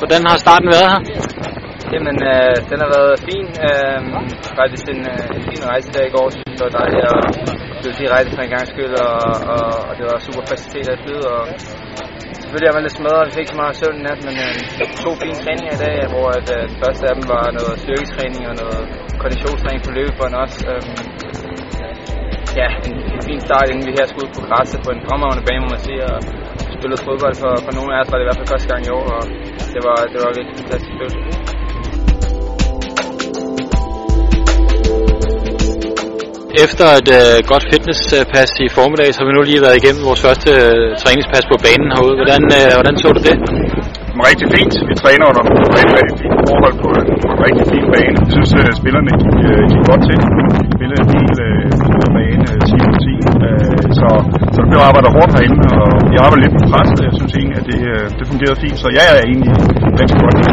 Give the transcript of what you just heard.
Hvordan har starten været her? Jamen, øh, den har været fin. Øh, faktisk en, øh, en fin rejse der i går. Så det var dejligt at blive direkte for en gang skyld, og, og, og, det var super facilitet at flyde. Og selvfølgelig er man lidt smadret, vi fik ikke så meget søvn i nat, men øh, to fine træninger i dag, hvor at, øh, det første af dem var noget styrketræning og noget konditionstræning på løbebånd også. Øh, ja, en, en fin start, inden vi her skulle ud på græsset på en fremragende bane, må man sige. Og spillet fodbold for, for nogle af os var det i hvert fald første gang i år, og det var, det var virkelig fantastisk følelse. Efter et øh, godt fitnesspas i formiddag, så har vi nu lige været igennem vores første øh, træningspas på banen herude. Hvordan, øh, hvordan så du det? Det var rigtig fint. Vi træner under rigtig, rigtig fine forhold på en, på en rigtig fin bane. Jeg synes, at spillerne gik, øh, gik godt til spillede en del øh, bane øh, 10 på 10. Øh, så, arbejder der hårdt herinde, og jeg arbejder lidt på pres. Jeg synes egentlig, at det, øh, det fungerede fint. Så jeg er egentlig rigtig godt.